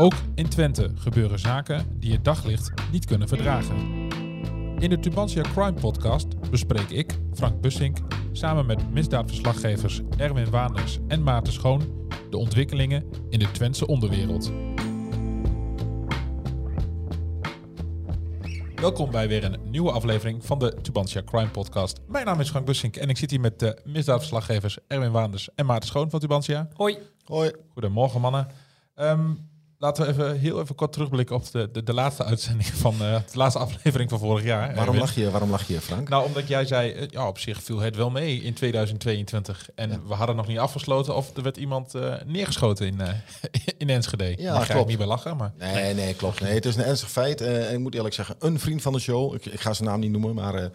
Ook in Twente gebeuren zaken die het daglicht niet kunnen verdragen. In de Tubantia Crime Podcast bespreek ik, Frank Bussink, samen met misdaadverslaggevers Erwin Waanders en Maarten Schoon de ontwikkelingen in de Twentse onderwereld. Welkom bij weer een nieuwe aflevering van de Tubantia Crime Podcast. Mijn naam is Frank Bussink en ik zit hier met de misdaadverslaggevers Erwin Waanders en Maarten Schoon van Tubantia. Hoi. Hoi. Goedemorgen mannen. Ehm, laten we even heel even kort terugblikken op de, de, de laatste uitzending van uh, de laatste aflevering van vorig jaar. Waarom Erwin. lach je, waarom lach je, Frank? Nou, omdat jij zei, eh, ja, op zich viel het wel mee in 2022. En Ja. we hadden nog niet afgesloten of er werd iemand eh, neergeschoten in, eh, in Enschede. Ja, Mag jij klopt. niet bij lachen, maar... Nee, nee, klopt. Nee, het is een ernstig feit. Eh, ik moet eerlijk zeggen, een vriend van de show, ik, ik ga zijn naam niet noemen, maar eh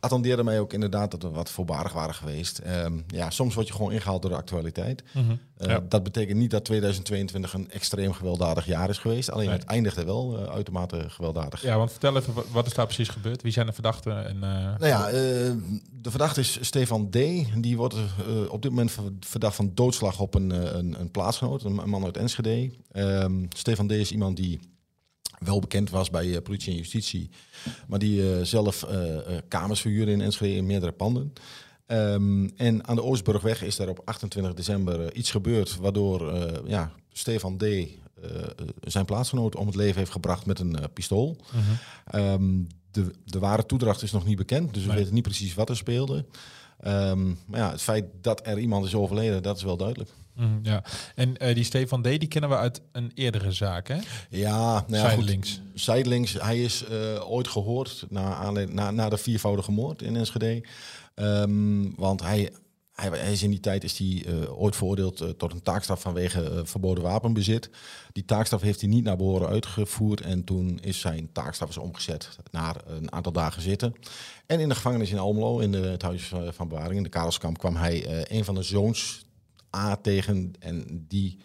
attendeerde mij ook inderdaad dat we wat voorbarig waren geweest. Ehm, ja, soms word je gewoon ingehaald door de actualiteit. Eh, Ja. Dat betekent niet dat 2022 een extreem gewelddadig jaar is geweest. Alleen Nee. het eindigde wel eh, uitermate gewelddadig. Ja, want vertel even, wa- wat is daar precies gebeurd? Wie zijn de verdachten? En, eh, Nou ja, eh, de verdachte is Stefan D. Die wordt eh, op dit moment ver- verdacht van doodslag op een, eh, een, een plaatsgenoot, een, een man uit Enschede. Ehm, Stefan D. is iemand die wel bekend was bij eh, politie en justitie, maar die eh, zelf eh, kamers verhuurde in Enschede in meerdere panden. Ehm, en aan de Oostburgweg is daar op 28 december iets gebeurd, waardoor ja, Stefan D. zijn plaatsgenoot om het leven heeft gebracht met een pistool. mhm. Ehm, de, de ware toedracht is nog niet bekend, dus we weten niet precies wat er speelde. Ehm, maar ja, het feit dat er iemand is overleden, dat is wel duidelijk. Mhm, ja. En eh, die Stefan D, die kennen we uit een eerdere zaak, hè? Ja, nou ja, goed. Zijdelings. Zijdelings, hij is eh, ooit gehoord na, na, na de viervoudige moord in Enschede. Want hij, hij, hij is in die tijd is hij eh, ooit veroordeeld tot een taakstraf vanwege verboden wapenbezit. Die taakstraf heeft hij niet naar behoren uitgevoerd. En toen is zijn taakstraf is omgezet naar een aantal dagen zitten. En in de gevangenis in Almelo, in de, het huis van, bewaring, in de Karelskamp, kwam hij een van de zoons A tegen. En die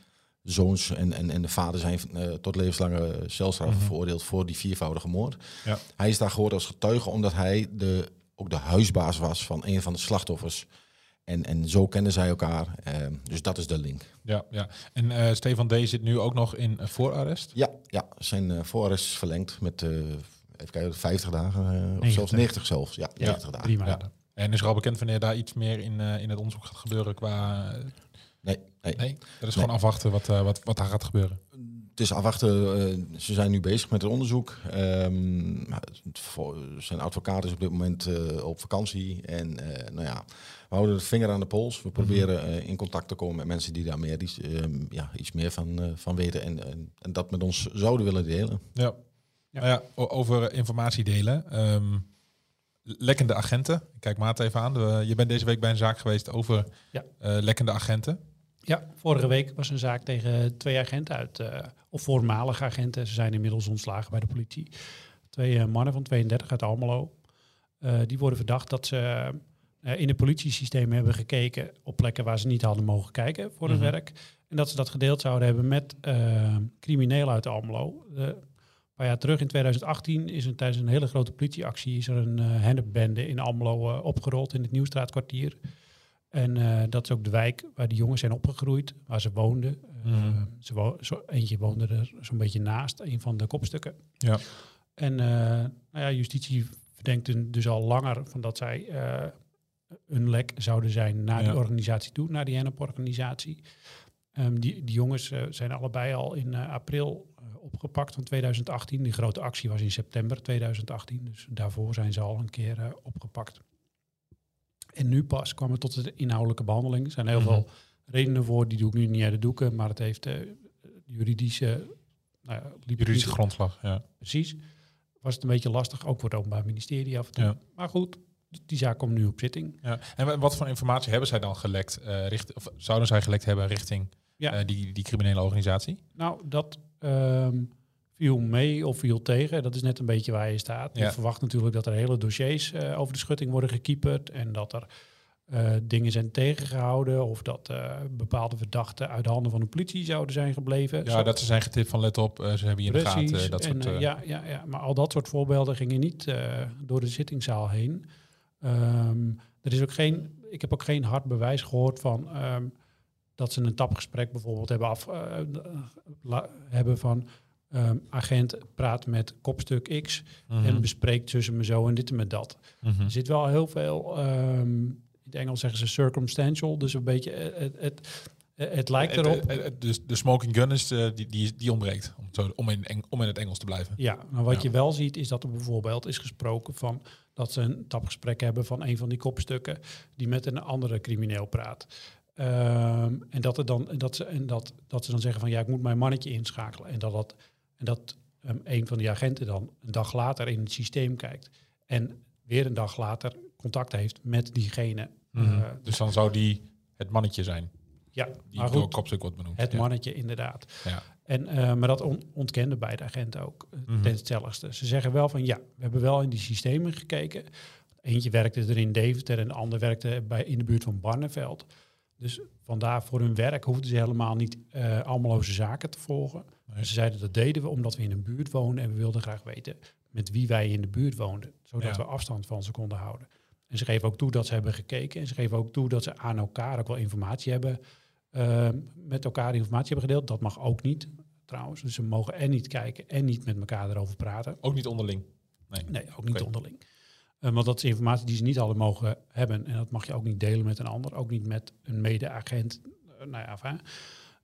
zoons en, en, en de vader zijn eh, tot levenslange celstraf veroordeeld voor die viervoudige moord. Ja. Hij is daar gehoord als getuige omdat hij de, ook de huisbaas was van een van de slachtoffers. En, en zo kennen zij elkaar. Eh, dus dat is de link. Ja, ja. En eh, Stefan D zit nu ook nog in eh, voorarrest. Ja, ja zijn uh, voorarrest is verlengd met even kijken, 50 dagen. of 90. zelfs 90 zelfs. Ja, 90 dagen. Maanden. Ja. En is er al bekend wanneer daar iets meer in, in het onderzoek gaat gebeuren qua... Nee, nee. nee, dat is gewoon afwachten wat, eh, wat, wat daar gaat gebeuren. Het is afwachten. eh, ze zijn nu bezig met het onderzoek. Ehm, maar het- voor- zijn advocaat is op dit moment eh, op vakantie. En eh, nou ja, we houden de vinger aan de pols. We proberen eh, in contact te komen met mensen die daar meer, iets, ehm, ja, iets meer van, eh, van weten. En, en, en dat met ons zouden willen delen. Ja. Nou ja, over informatie delen. Ehm, lekkende agenten. Ik Kijk Maat even aan. Je bent deze week bij een zaak geweest over Ja. eh, lekkende agenten. Ja, vorige week was een zaak tegen twee agenten uit, eh, of voormalige agenten. Ze zijn inmiddels ontslagen bij de politie. Twee eh, mannen van 32 uit Almelo. Eh, die worden verdacht dat ze in het politiesysteem hebben gekeken op plekken waar ze niet hadden mogen kijken voor hun Mhm. werk. En dat ze dat gedeeld zouden hebben met criminelen uit Almelo. Een paar jaar terug, in 2018, is er tijdens een hele grote politieactie is er een hennepbende in Almelo opgerold in het Nieuwstraatkwartier. En eh, dat is ook de wijk waar die jongens zijn opgegroeid, waar ze woonden. Eh, Mhm. ze wo zo, eentje woonde er zo'n beetje naast, een van de kopstukken. Ja. En eh, nou ja, justitie verdenkt hun dus al langer van dat zij een lek zouden zijn naar Ja. die organisatie toe, naar die HENNEP-organisatie. Ehm, die, die jongens zijn allebei al in april opgepakt van 2018. Die grote actie was in september 2018, dus daarvoor zijn ze al een keer opgepakt. En nu pas kwam het tot de inhoudelijke behandeling. Er zijn heel Mhm. veel redenen voor, die doe ik nu niet uit de doeken, maar het heeft eh, juridische... Nou ja, Juridische grondslag. Ja. Precies. Was het een beetje lastig, ook voor het Openbaar Ministerie af en toe. Ja. Maar goed, die zaak komt nu op zitting. Ja. En wa- wat voor informatie hebben zij dan gelekt, eh, richt, of zouden zij gelekt hebben richting Ja. eh, die, die criminele organisatie? Nou, dat ehm, viel mee of viel tegen. Dat is net een beetje waar je staat. Ja. Je verwacht natuurlijk dat er hele dossiers eh, over de schutting worden gekieperd en dat er eh, dingen zijn tegengehouden of dat eh, bepaalde verdachten uit de handen van de politie zouden zijn gebleven. Ja, Zo- dat ze zijn getipt van let op, ze hebben je in de gaten. Dat en, soort, ja, ja, ja, maar al dat soort voorbeelden gingen niet door de zittingszaal heen. Ehm, er is ook geen, ik heb ook geen hard bewijs gehoord van ehm, dat ze een tapgesprek bijvoorbeeld hebben, af, la- hebben van ehm, agent praat met kopstuk X mhm, en bespreekt tussen me zo en dit en met dat. mhm. Er zit wel heel veel, ehm, in het Engels zeggen ze circumstantial, dus een beetje eh, het, het, het, lijkt erop. dus de smoking gun is, eh, die, die, die ontbreekt, om, zo, om, in, Eng- om in het Engels te blijven. Ja, maar wat Ja. je wel ziet is dat er bijvoorbeeld is gesproken van dat ze een tapgesprek hebben van een van die kopstukken die met een andere crimineel praat. Ehm, en dat, er dan, dat, ze, en dat, dat ze dan zeggen van ja, ik moet mijn mannetje inschakelen. En dat, dat, en dat ehm, een van die agenten dan een dag later in het systeem kijkt. En weer een dag later contact heeft met diegene. Mhm. Eh, dus dan zou die het mannetje zijn, ja, die maar goed, kopstuk wordt benoemd. het ja. mannetje inderdaad. Ja. En, eh, maar dat on- ontkenden beide agenten ook eh, Mhm. ten stelligste. Ze zeggen wel van ja, we hebben wel in die systemen gekeken. Eentje werkte er in Deventer en de ander werkte bij, in de buurt van Barneveld. Dus vandaar voor hun werk hoefden ze helemaal niet eh almeloze zaken te volgen. Nee. Ze zeiden dat deden we omdat we in een buurt woonden en we wilden graag weten met wie wij in de buurt woonden. Zodat Ja. we afstand van ze konden houden. En ze geven ook toe dat ze hebben gekeken. En ze geven ook toe dat ze aan elkaar ook wel informatie hebben, eh, met elkaar informatie hebben gedeeld. Dat mag ook niet, trouwens. Dus ze mogen en niet kijken en niet met elkaar erover praten. Ook niet onderling. Nee. Nee, ook niet onderling. Eh, want dat is informatie die ze niet hadden mogen hebben. En dat mag je ook niet delen met een ander. Ook niet met een mede-agent. Eh, nou ja,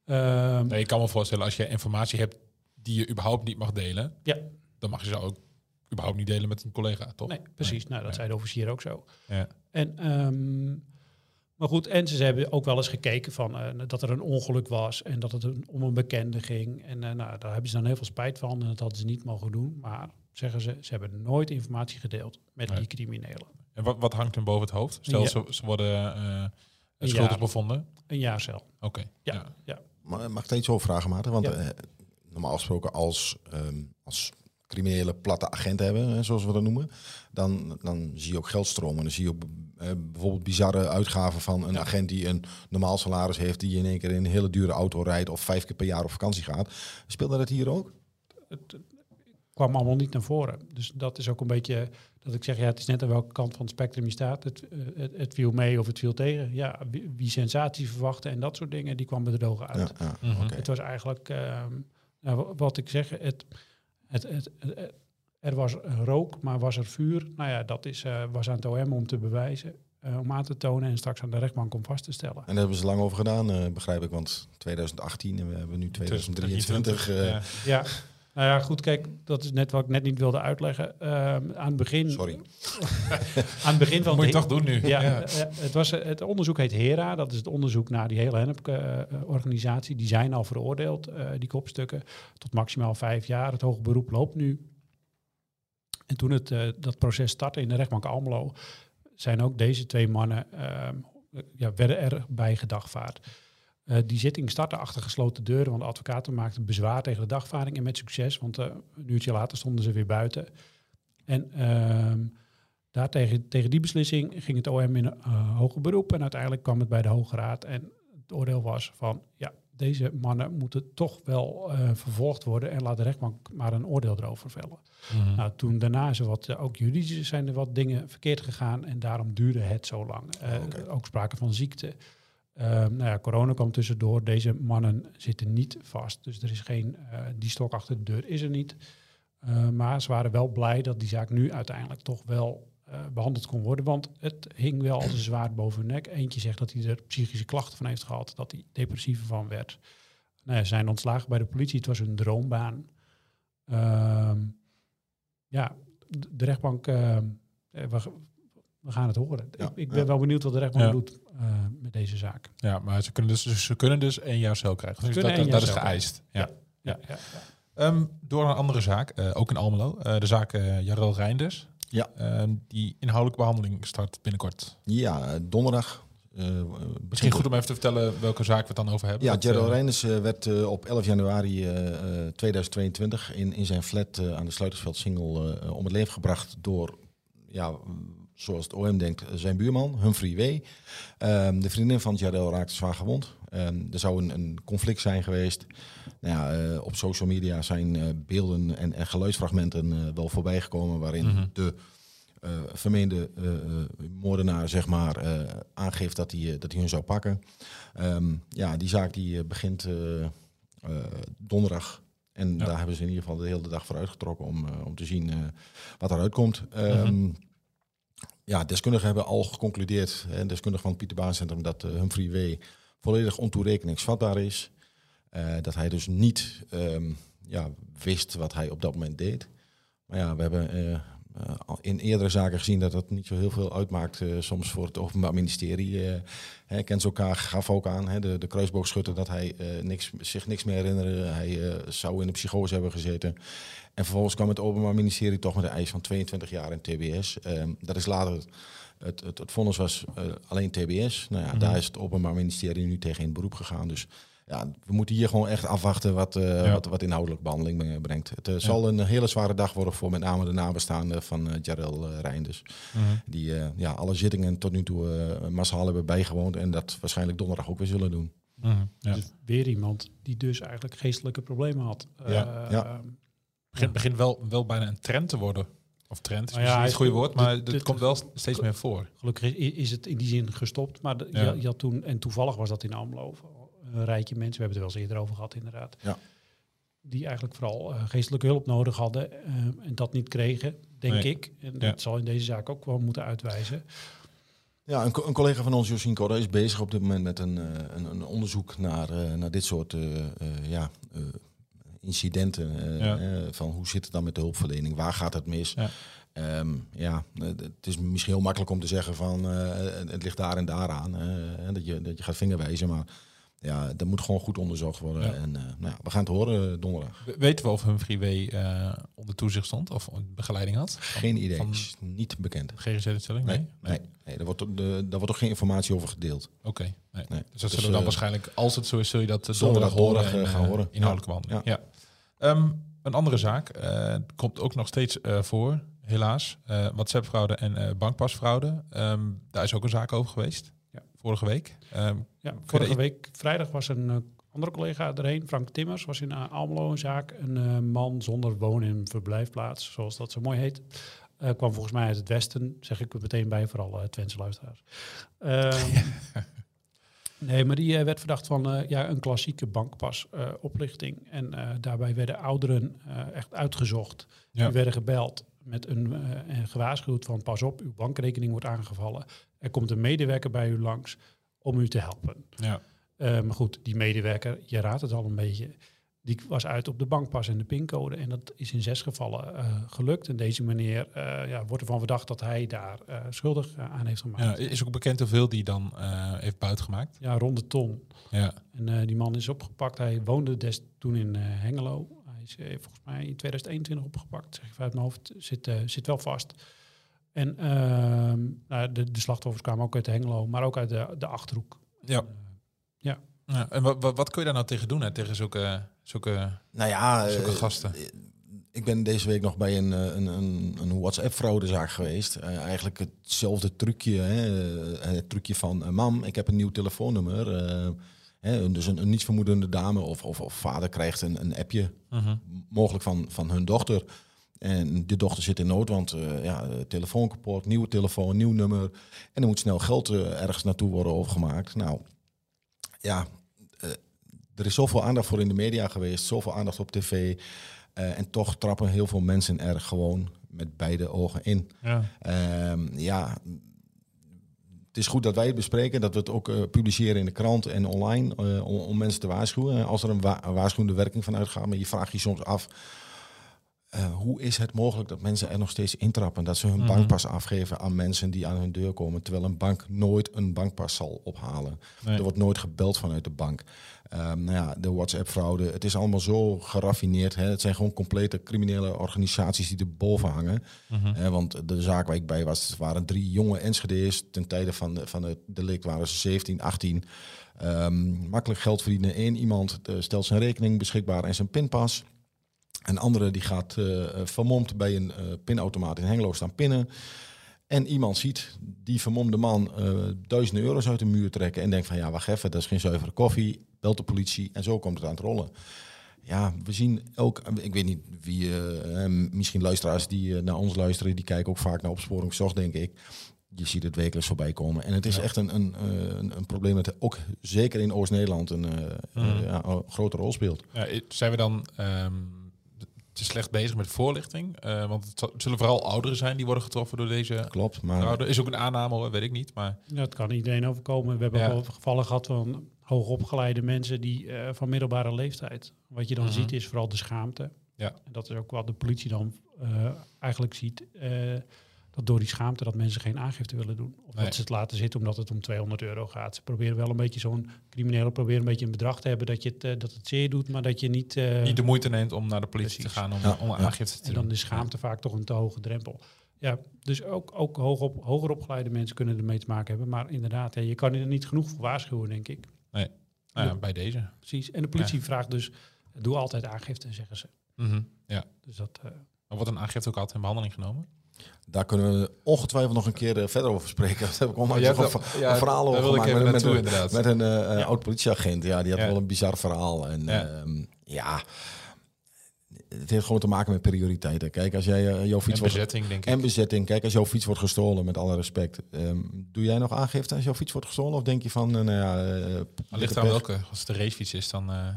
Ehm, Nee, ik kan me voorstellen, als je informatie hebt die je überhaupt niet mag delen, Ja. dan mag je ze ook überhaupt niet delen met een collega, toch? Nee, precies. nou, dat Nee. zei de officier ook zo. Ja. En, ehm, maar goed, en ze hebben ook wel eens gekeken van eh, dat er een ongeluk was en dat het een, om een bekende ging. En eh, nou, daar hebben ze dan heel veel spijt van en dat hadden ze niet mogen doen. Maar zeggen ze, ze hebben nooit informatie gedeeld met Nee. die criminelen. En wat, wat hangt hem boven het hoofd? Stel, Ja. ze, ze worden Een schuldig jaar. bevonden. Een jaarcel. Oké. Ja, ja. ja. Maar mag ik daar iets over vragen, Maarten? Want Ja. eh, normaal gesproken als, ehm, als criminele platte agent hebben, zoals we dat noemen, dan, dan zie je ook geldstromen. Dan zie je ook eh, bijvoorbeeld bizarre uitgaven van een Ja. agent die een normaal salaris heeft, die in één keer in een hele dure auto rijdt of vijf keer per jaar op vakantie gaat. Speelde dat hier ook? Het, het kwam allemaal niet naar voren. Dus dat is ook een beetje dat ik zeg, ja, het is net aan welke kant van het spectrum je staat. Het, eh, het, het viel mee of het viel tegen. Ja, wie, wie sensatie verwachtte en dat soort dingen, die kwam bedrogen uit. Ja, ja, Mhm. Het was eigenlijk, ehm, nou, wa- wat ik zeg, het, het, het, het- er was rook, maar was er vuur? Nou ja, dat is, eh, was aan het OM om te bewijzen, eh, om aan te tonen en straks aan de rechtbank om vast te stellen. En daar hebben ze lang over gedaan, eh, begrijp ik. Want 2018 en we hebben nu 2023. eh, ja. Ja, nou ja, goed, kijk, dat is net wat ik net niet wilde uitleggen. Ehm, aan het begin, Sorry. aan het begin van moet je toch doen nu. Ja, eh, het, was, eh, het onderzoek heet HERA. Dat is het onderzoek naar die hele hennep-organisatie. die zijn al veroordeeld, eh, die kopstukken, tot maximaal vijf jaar. Het hoge beroep loopt nu. En toen het, eh, dat proces startte in de rechtbank Almelo... zijn ook deze twee mannen, ehm, ja, werden erbij gedagvaard. Eh, die zitting startte achter gesloten deuren... want de advocaten maakten bezwaar tegen de dagvaarding... en met succes, want eh, een uurtje later stonden ze weer buiten. En... ehm, daar tegen, tegen die beslissing ging het OM in een eh, hoger beroep. En uiteindelijk kwam het bij de Hoge Raad. En het oordeel was van, ja, deze mannen moeten toch wel vervolgd worden. En laat de rechtbank maar een oordeel erover vellen. Mhm. Nou, toen daarna is er wat, ook juridisch zijn er wat dingen verkeerd gegaan. En daarom duurde het zo lang. Oké. Ook sprake van ziekte. Ehm, nou ja, corona kwam tussendoor. Deze mannen zitten niet vast. Dus er is geen, eh, die stok achter de deur is er niet. Eh, maar ze waren wel blij dat die zaak nu uiteindelijk toch wel eh, behandeld kon worden. Want het hing wel als een zwaard boven hun nek. Eentje zegt dat hij er psychische klachten van heeft gehad. Dat hij depressief van werd. Nou ja, ze zijn ontslagen bij de politie. Het was een droombaan. Ehm, ja, de rechtbank... ehm, we, we gaan het horen. Ja, ik, ik ben ja. wel benieuwd wat de rechtbank Ja. doet eh, met deze zaak. Ja, maar ze kunnen dus, ze kunnen dus één jaar cel krijgen. Dus dat, dat is geëist. Ja. Ja, ja, ja. Ehm, door een andere zaak, eh, ook in Almelo. eh, de zaak Jarel Reinders. Ja. Ehm, die inhoudelijke behandeling start binnenkort. Ja, donderdag Misschien goed om even te vertellen welke zaak we het dan over hebben. Ja, Gerald Reinders werd op 11 januari eh, eh, 2022 in, in zijn flat eh, aan de Sluitersveld Singel eh, om het leven gebracht door, ja, zoals het OM denkt, eh, zijn buurman, Humphrey W. Ehm, de vriendin van Jardel raakte zwaar gewond. Ehm, er zou een, een conflict zijn geweest. Nou ja, eh, op social media zijn eh, beelden en, en geluidsfragmenten wel voorbij gekomen waarin Mhm. de vermeende moordenaar zeg maar, aangeeft dat hij, dat hij hun zou pakken. Ehm, ja, die zaak die begint donderdag. En Ja. daar hebben ze in ieder geval de hele dag voor uitgetrokken om, om te zien wat eruit komt. Ehm, Ja, deskundigen hebben al geconcludeerd, hè, deskundigen van het Pieter Baan dat eh, Humphrey W. volledig ontoerekeningsvatbaar is. Eh, dat hij dus niet ehm, ja, wist wat hij op dat moment deed. Maar ja, we hebben eh, in eerdere zaken gezien dat dat niet zo heel veel uitmaakt. eh, soms voor het Openbaar Ministerie. eh hè, Kent elkaar gaf ook aan, hè, de, de kruisboogschutter, dat hij eh, niks, zich niks meer herinnerde. Hij eh, zou in de psychose hebben gezeten. En vervolgens kwam het Openbaar Ministerie toch met een eis van 22 jaar in TBS. Ehm, dat is later, het, het, het vonnis was eh, alleen TBS. Nou ja, Mhm. daar is het Openbaar Ministerie nu tegen in beroep gegaan. Dus ja, we moeten hier gewoon echt afwachten wat, eh, Ja. wat, wat inhoudelijk behandeling eh, brengt. Het eh, zal een hele zware dag worden voor met name de nabestaanden van eh Jarel uh, Reinders. mhm. Die eh, ja, alle zittingen tot nu toe eh, massaal hebben bijgewoond en dat waarschijnlijk donderdag ook weer zullen doen. Mhm. Ja. Dus weer iemand die dus eigenlijk geestelijke problemen had. Ja. Eh, Ja. begint, begint wel, wel bijna een trend te worden. Of trend is Nou ja, niet het goede woord, maar dit- het komt wel steeds meer voor. Gelukkig is, is het in die zin gestopt. Maar de- Ja. je, je had toen, en toevallig was dat in Almelo, een rijtje mensen, we hebben het er wel eens eerder over gehad inderdaad. Ja. Die eigenlijk vooral eh, geestelijke hulp nodig hadden eh, en dat niet kregen, denk Nee. ik. En dat zal in deze zaak ook wel moeten uitwijzen. Ja, een, een collega van ons, Josien Corre, is bezig op dit moment met een, eh, een, een onderzoek naar, naar dit soort ja, incidenten. Ja. van hoe zit het dan met de hulpverlening? Waar gaat het mis? Ja. Ehm, ja, het is misschien heel makkelijk om te zeggen van het ligt daar en daar aan. eh, dat, je, dat je gaat vingerwijzen, maar ja, dat moet gewoon goed onderzocht worden. Ja. En eh, nou we gaan het horen eh, donderdag. We- Weten we of Humphrey W. eh, onder toezicht stond of begeleiding had? Geen idee, van- is niet bekend. GGZ-instelling? Nee? Nee, nee, nee, daar, wordt, de, daar wordt ook geen informatie over gedeeld. Oké. nee. Nee. Dus dat Dus, zullen we dan waarschijnlijk, als het zo is, zul je dat donderdag horen en, gaan horen. Inhoudelijke behandeling. Ja. Ja. Ehm, een andere zaak komt ook nog steeds voor, helaas. WhatsApp-fraude en bankpasfraude. Ehm, daar is ook een zaak over geweest. Vorige week. Ehm, Ja, vorige week vrijdag was een eh, andere collega erheen, Frank Timmers, was in uh, Almelo een zaak. Een eh, man zonder woon- en verblijfplaats, zoals dat zo mooi heet. Eh, kwam volgens mij uit het westen, zeg ik er meteen bij, voor alle Twentse luisteraars. Ehm, nee, maar die eh, werd verdacht van eh, ja, een klassieke bankpas-oplichting. en eh, daarbij werden ouderen eh, echt uitgezocht. Ja. Die werden gebeld met een, eh, en gewaarschuwd van pas op, uw bankrekening wordt aangevallen. Er komt een medewerker bij u langs om u te helpen. ja. Eh, maar goed, die medewerker, je raadt het al een beetje, die was uit op de bankpas en de pincode. En dat is in zes gevallen eh, gelukt. En deze meneer eh, ja, wordt ervan verdacht dat hij daar schuldig aan heeft gemaakt. Ja, Ja, is ook bekend hoeveel die dan heeft buitgemaakt. rond de ton. Ja. En die man is opgepakt. Hij woonde des toen in Hengelo. Is eh, volgens mij in 2021 opgepakt. Zeg ik uit mijn hoofd. Zit, eh, zit wel vast. En ehm, nou, de, de slachtoffers kwamen ook uit Hengelo, maar ook uit de, de Achterhoek. Ja. Eh, ja. En wat, wat, wat kun je daar nou tegen doen, hè? tegen zulke, zulke, Nou ja, zulke gasten? Ik ben deze week nog bij een, een, een, een WhatsApp-fraudezaak geweest. Eh, eigenlijk hetzelfde trucje. Hè? het trucje van, mam, ik heb een nieuw telefoonnummer. eh, hè? Dus een, een nietsvermoedende dame of, of, of vader krijgt een, een appje, Mhm. mogelijk van, van hun dochter. En die dochter zit in nood, want eh, ja, telefoon kapot, nieuwe telefoon, nieuw nummer. En er moet snel geld eh, ergens naartoe worden overgemaakt. Nou, ja, eh, er is zoveel aandacht voor in de media geweest, zoveel aandacht op tv. en toch trappen heel veel mensen er gewoon met beide ogen in. Ja. Ehm, ja, het is goed dat wij het bespreken, dat we het ook eh, publiceren in de krant en online eh, om, om mensen te waarschuwen. Als er een, wa- een waarschuwende werking van uitgaat, maar je vraagt je soms af, eh, hoe is het mogelijk dat mensen er nog steeds intrappen? Dat ze hun Mhm. bankpas afgeven aan mensen die aan hun deur komen, terwijl een bank nooit een bankpas zal ophalen. Nee. Er wordt nooit gebeld vanuit de bank. Ehm, nou ja, de WhatsApp-fraude, het is allemaal zo geraffineerd. Hè? Het zijn gewoon complete criminele organisaties die erboven hangen. Mhm. Want de zaak waar ik bij was, waren drie jonge Enschede's. Ten tijde van, de, van het delict waren ze 17, 18. Ehm, makkelijk geld verdienen. Eén iemand eh, stelt zijn rekening beschikbaar en zijn pinpas. Een andere die gaat eh, vermomd bij een eh, pinautomaat in Hengelo staan pinnen. En iemand ziet die vermomde man eh, duizenden euro's uit de muur trekken. En denkt van ja, wacht even, dat is geen zuivere koffie. Belt de politie en zo komt het aan het rollen. Ja, we zien ook, ik weet niet wie, misschien luisteraars die naar ons luisteren, die kijken ook vaak naar opsporing zocht, denk ik. Je ziet het wekelijks voorbij komen. En het is Ja. echt een, een, een, een probleem dat ook zeker in Oost-Nederland een, eh, ja, een grote rol speelt. Ja, zijn we dan ehm, te slecht bezig met voorlichting? Eh, want het zullen vooral ouderen zijn die worden getroffen door deze Klopt, maar fraude. Is ook een aanname hoor, weet ik niet. Maar Dat kan iedereen overkomen. We hebben Ja. gevallen gehad van hoogopgeleide mensen die eh, van middelbare leeftijd. Wat je dan Mhm. ziet is vooral de schaamte. Ja. En dat is ook wat de politie dan eh, eigenlijk ziet. Dat door die schaamte dat mensen geen aangifte willen doen. Of Nee. dat ze het laten zitten omdat het om 200 euro gaat. Ze proberen wel een beetje zo'n criminelen proberen een beetje een bedrag te hebben dat, je het, eh, dat het zeer doet, maar dat je niet... eh, niet de moeite neemt om naar de politie Precies. te gaan om, Ja, om aangifte te En doen. dan is schaamte vaak toch een te hoge drempel. Ja, dus ook, ook hoog op, hoger opgeleide mensen kunnen ermee te maken hebben. Maar inderdaad, hè, je kan er niet genoeg voor waarschuwen, denk ik. Nou ja, bij deze. Precies. En de politie vraagt dus, doe altijd aangifte, zeggen ze. Mhm. Ja. Dus dat, eh, Maar wordt een aangifte ook altijd in behandeling genomen? Daar kunnen we ongetwijfeld nog een keer eh, verder over spreken. Dat heb ik onlangs Ja, nog een, dat- ver- ja, een verhaal over gemaakt met, naartoe, met, een- inderdaad. met een eh, Ja. oud politieagent. Ja, die had Ja. wel een bizar verhaal. En Ja. ja. ja, het heeft gewoon te maken met prioriteiten. Kijk, als jij eh, jouw fiets En wordt bezetting, denk ik. En bezetting. Kijk, als jouw fiets wordt gestolen, met alle respect. ehm, doe jij nog aangifte als jouw fiets wordt gestolen? Of denk je van, nou ja... Maar ligt aan welke. Als het de racefiets is, dan... eh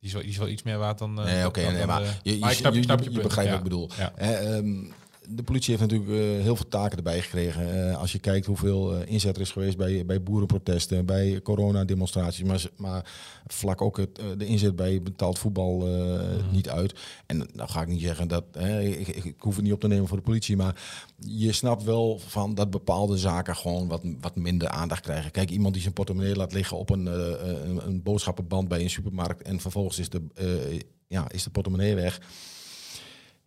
die, is wel, die is wel iets meer waard dan... eh, Nee, oké, nee, maar de- je, je, maar ik snap, je, ik snap je, je je punt. begrijpt Ja. wat ik bedoel. Ja. Hè, ehm, de politie heeft natuurlijk eh, heel veel taken erbij gekregen. Eh, als je kijkt hoeveel eh, inzet er is geweest bij, bij boerenprotesten, bij coronademonstraties, maar, maar vlak ook het, de inzet bij betaald voetbal Mhm. niet uit. En nou ga ik niet zeggen dat, hè, ik, ik, hoef het niet op te nemen voor de politie, maar je snapt wel van dat bepaalde zaken gewoon wat, wat minder aandacht krijgen. Kijk, iemand die zijn portemonnee laat liggen op een, een, een boodschappenband bij een supermarkt en vervolgens is de, ja, is de portemonnee weg.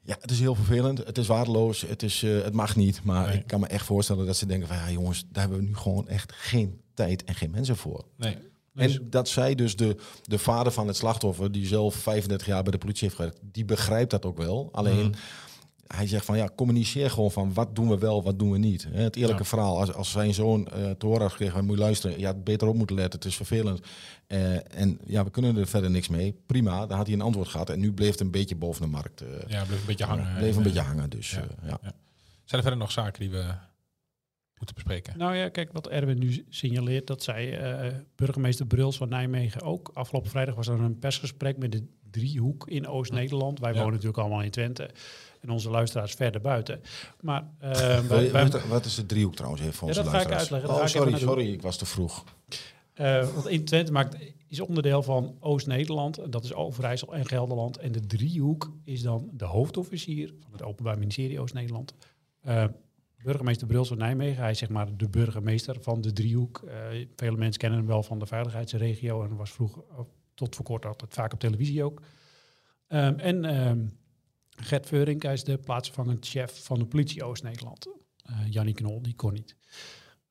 Ja, het is heel vervelend. Het is waardeloos. Het, is, eh, het mag niet. Maar Nee. ik kan me echt voorstellen dat ze denken van... ja jongens, daar hebben we nu gewoon echt geen tijd en geen mensen voor. Nee. Dus- En dat zij dus de, de vader van het slachtoffer... die zelf 35 jaar bij de politie heeft gewerkt... die begrijpt dat ook wel. Alleen, Mhm. Hij zegt van ja, communiceer gewoon van... wat doen we wel, wat doen we niet. Hè, Het eerlijke Ja. verhaal. Als, als zijn zoon eh te horen had gekregen... moet je luisteren, je had beter op moeten letten. Het is vervelend. Eh, en ja, we kunnen er verder niks mee. Prima, dan had hij een antwoord gehad. En nu bleef het een beetje boven de markt. eh, Ja, bleef een beetje hangen. bleef een En, beetje hangen. Dus ja. eh, ja. Zijn er verder nog zaken die we moeten bespreken? nou ja, kijk, wat Erwin nu signaleert, dat zei eh, burgemeester Bruls van Nijmegen ook. Afgelopen vrijdag was er een persgesprek met de driehoek in Oost-Nederland. Wij Ja. wonen natuurlijk allemaal in Twente. En onze luisteraars verder buiten. Maar eh, wij- wij- wat, wat is de driehoek trouwens even voor Ja, onze dat ga ik luisteraars? uitleggen. Oh, ik even sorry, sorry, ik was te vroeg. Eh, want in Twente maakt, is onderdeel van Oost-Nederland. Dat is Overijssel en Gelderland. En de driehoek is dan de hoofdofficier van het Openbaar Ministerie Oost-Nederland. Eh, burgemeester Bruls van Nijmegen. Hij is zeg maar de burgemeester van de driehoek. Eh, vele mensen kennen hem wel van de veiligheidsregio. En was vroeger, oh, tot voor kort altijd vaak op televisie ook. Ehm, en ehm, Gert Veurink, hij is de plaatsvervangend chef van de politie Oost-Nederland. Eh Jannie Knol, die kon niet.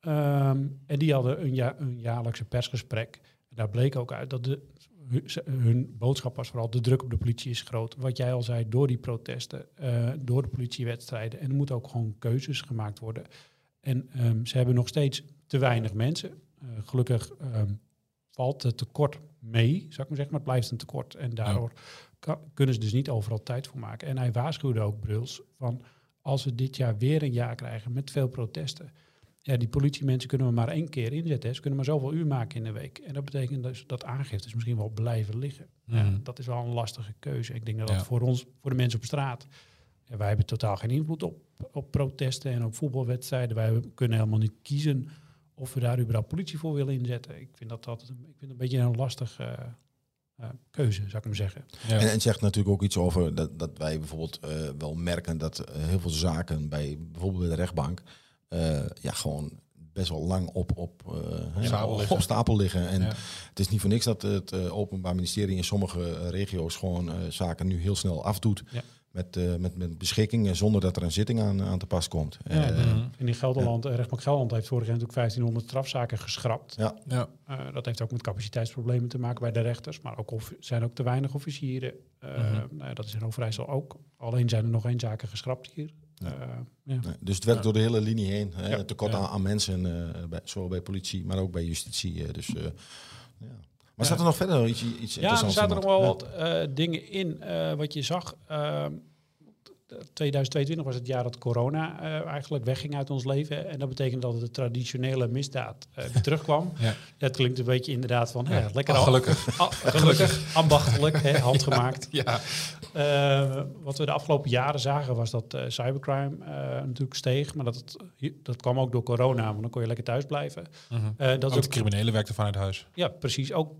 Ehm, en die hadden een, ja, een jaarlijkse persgesprek. En daar bleek ook uit dat de, hun, boodschap was vooral de druk op de politie is groot. Wat jij al zei, door die protesten, eh, door de politiewedstrijden. En er moeten ook gewoon keuzes gemaakt worden. En ehm, ze hebben nog steeds te weinig mensen. Eh, gelukkig ehm, valt het tekort mee, zou ik maar zeggen, maar het blijft een tekort. En daardoor kan- kunnen ze dus niet overal tijd voor maken. En hij waarschuwde ook Bruls van als we dit jaar weer een jaar krijgen met veel protesten. Ja, die politiemensen kunnen we maar één keer inzetten. hè. Ze kunnen maar zoveel uur maken in de week. En dat betekent dus dat aangiftes misschien wel blijven liggen. Ja, dat is wel een lastige keuze. Ik denk dat Ja. dat voor ons, voor de mensen op straat, ja, wij hebben totaal geen invloed op, op protesten en op voetbalwedstrijden. Wij kunnen helemaal niet kiezen of we daar überhaupt politie voor willen inzetten. Ik vind dat, dat ik vind een beetje een lastig, eh, keuze, zou ik maar zeggen. Ja. En, en zegt natuurlijk ook iets over dat, dat wij bijvoorbeeld eh, wel merken dat eh, heel veel zaken bij bijvoorbeeld bij de rechtbank eh, ja, gewoon best wel lang op, op, eh, Stapel op- liggen. op stapel liggen. En Ja. het is niet voor niks dat het eh, Openbaar Ministerie in sommige eh, regio's gewoon eh, zaken nu heel snel afdoet. Ja. Met, eh, met, met beschikkingen zonder dat er een zitting aan, aan te pas komt. Ja, Eh, Mhm. En in Gelderland, eh, rechtbank Gelderland heeft vorig jaar natuurlijk 1500 strafzaken geschrapt. ja. Ja. Eh, dat heeft ook met capaciteitsproblemen te maken bij de rechters, maar ook of, zijn ook te weinig officieren. Eh, Mhm. nou ja, dat is in Overijssel ook. Alleen zijn er nog één zaken geschrapt hier. Ja. Eh, ja. Nee, Dus het werkt Ja. door de hele linie heen. Hè? Ja. Tekort Ja. aan, aan mensen, eh, bij, zowel bij politie, maar ook bij justitie. dus, eh, ja. Maar staat er nog verder iets, iets Ja, er zaten nog wel wat eh, dingen in eh, wat je zag. ehm, 2022 was het jaar dat corona eh, eigenlijk wegging uit ons leven. En dat betekent dat de traditionele misdaad weer terugkwam. Ja. Dat klinkt een beetje inderdaad van, hè, Ja. lekker Oh, al- gelukkig. Ah, gelukkig, ambachtelijk, hè, handgemaakt. Ja. Eh, wat we de afgelopen jaren zagen was dat cybercrime natuurlijk steeg. Maar dat, het, dat kwam ook door corona, want dan kon je lekker thuis blijven. Mhm. Dat Ook de criminelen werkten vanuit huis. ja, precies. Ook,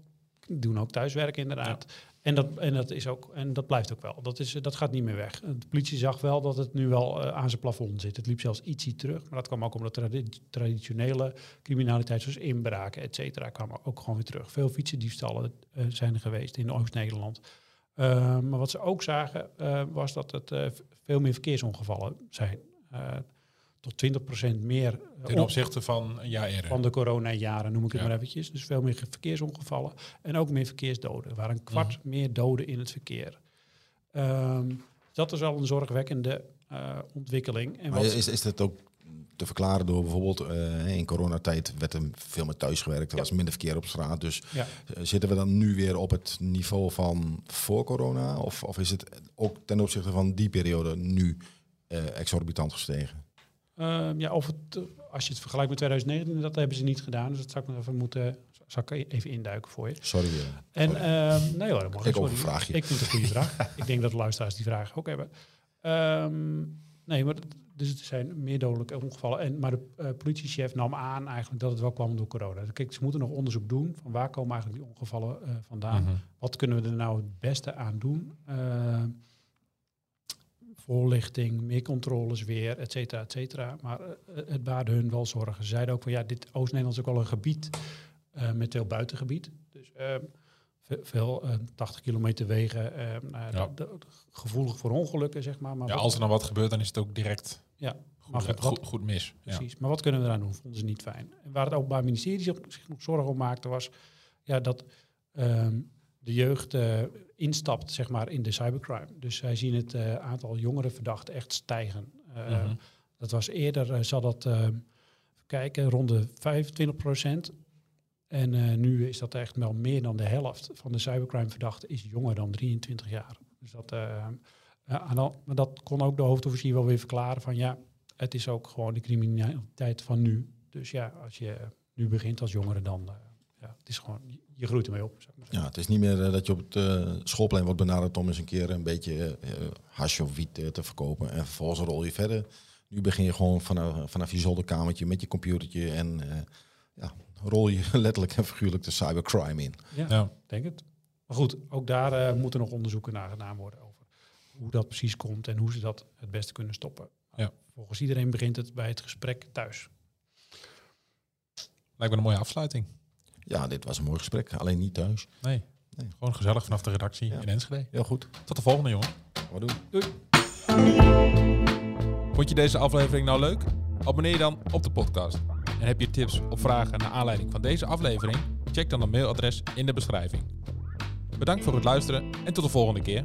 doen ook thuiswerken inderdaad. En, dat, en, dat is ook, en dat blijft ook wel. Dat, is, dat gaat niet meer weg. De politie zag wel dat het nu wel eh, aan zijn plafond zit. Het liep zelfs ietsje terug. Maar dat kwam ook omdat tradi- traditionele criminaliteit, zoals inbraken, et cetera, kwam ook gewoon weer terug. Veel fietsendiefstallen eh, zijn er geweest in Oost-Nederland. Eh, maar wat ze ook zagen, was dat het veel meer verkeersongevallen zijn. Tot 20% meer eh, Ten opzichte van een jaar eerder. van de corona-jaren, noem ik het Ja. maar eventjes. Dus veel meer ge- verkeersongevallen en ook meer verkeersdoden. Er waren een kwart meer doden in het verkeer. Ehm, dat is wel een zorgwekkende eh, ontwikkeling. En Maar wat, is, is dat ook te verklaren door bijvoorbeeld eh, in coronatijd werd er veel meer thuis gewerkt, er Ja. was minder verkeer op straat. Dus ja, zitten we dan nu weer op het niveau van voor corona? Of, of is het ook ten opzichte van die periode nu eh, exorbitant gestegen? Ehm, ja, of het, eh, als je het vergelijkt met 2019, dat hebben ze niet gedaan. Dus dat zou ik nog even moeten, zou ik even induiken voor je. Sorry. eh. En Sorry. ehm, nee hoor, dat mag Ik sorry. overvraag je. Ik vind het een goede vraag. ik denk dat de luisteraars die vraag ook hebben. Ehm, nee, maar dus het zijn meer dodelijke ongevallen. En, maar de eh, politiechef nam aan eigenlijk dat het wel kwam door corona. Kijk, ze moeten nog onderzoek doen van waar komen eigenlijk die ongevallen vandaan. Mhm. Wat kunnen we er nou het beste aan doen? Eh, voorlichting, meer controles weer, et cetera, et cetera. Maar eh, het baarde hun wel zorgen. Ze zeiden ook van ja, dit Oost-Nederland is ook wel een gebied eh, met veel buitengebied. Dus eh, ve- veel eh, 80 kilometer wegen, eh, nou ja, Ja. gevoelig voor ongelukken, zeg maar. maar Ja, als er nou wat gebeurt, dan is het ook direct ja, goed, goed, wat- goed, goed mis. Ja. Precies. Maar wat kunnen we eraan doen? Vonden ze niet fijn. En waar het Openbaar Ministerie zich zich nog zorgen om maakte, was ja, dat ehm, de jeugd eh, instapt zeg maar, in de cybercrime. Dus zij zien het eh, aantal jongere verdachten echt stijgen. Eh, Mhm. Dat was eerder, eh, zal dat, kijken, rond de 25 procent. En nu is dat echt wel meer dan de helft van de cybercrime verdachten is jonger dan 23 jaar. Dus dat, de- maar dat kon ook de hoofdofficier wel weer verklaren van ja, het is ook gewoon de criminaliteit van nu. Dus ja, als je nu begint als jongere, dan ja, het is gewoon, je groeit ermee op. Ja, het is niet meer eh, dat je op het uh, schoolplein wordt benaderd om eens een keer een beetje uh, hash of wiet uh, te verkopen. En vervolgens rol je verder. Nu begin je gewoon vanaf, vanaf je zolderkamertje met je computertje en uh, ja, rol je letterlijk en figuurlijk de cybercrime in. Ja, Ja. denk het. Maar goed, ook daar uh, moeten nog onderzoeken naar gedaan worden over hoe dat precies komt en hoe ze dat het beste kunnen stoppen. Ja. Volgens iedereen begint het bij het gesprek thuis. Lijkt me een mooie afsluiting. Ja, dit was een mooi gesprek. Alleen niet thuis. Nee. Nee. Gewoon gezellig vanaf de redactie Ja. in Enschede. Heel goed. Tot de volgende, jongen. Wat doen? Doei. Vond je deze aflevering nou leuk? Abonneer je dan op de podcast. En heb je tips of vragen naar aanleiding van deze aflevering? Check dan het mailadres in de beschrijving. Bedankt voor het luisteren en tot de volgende keer.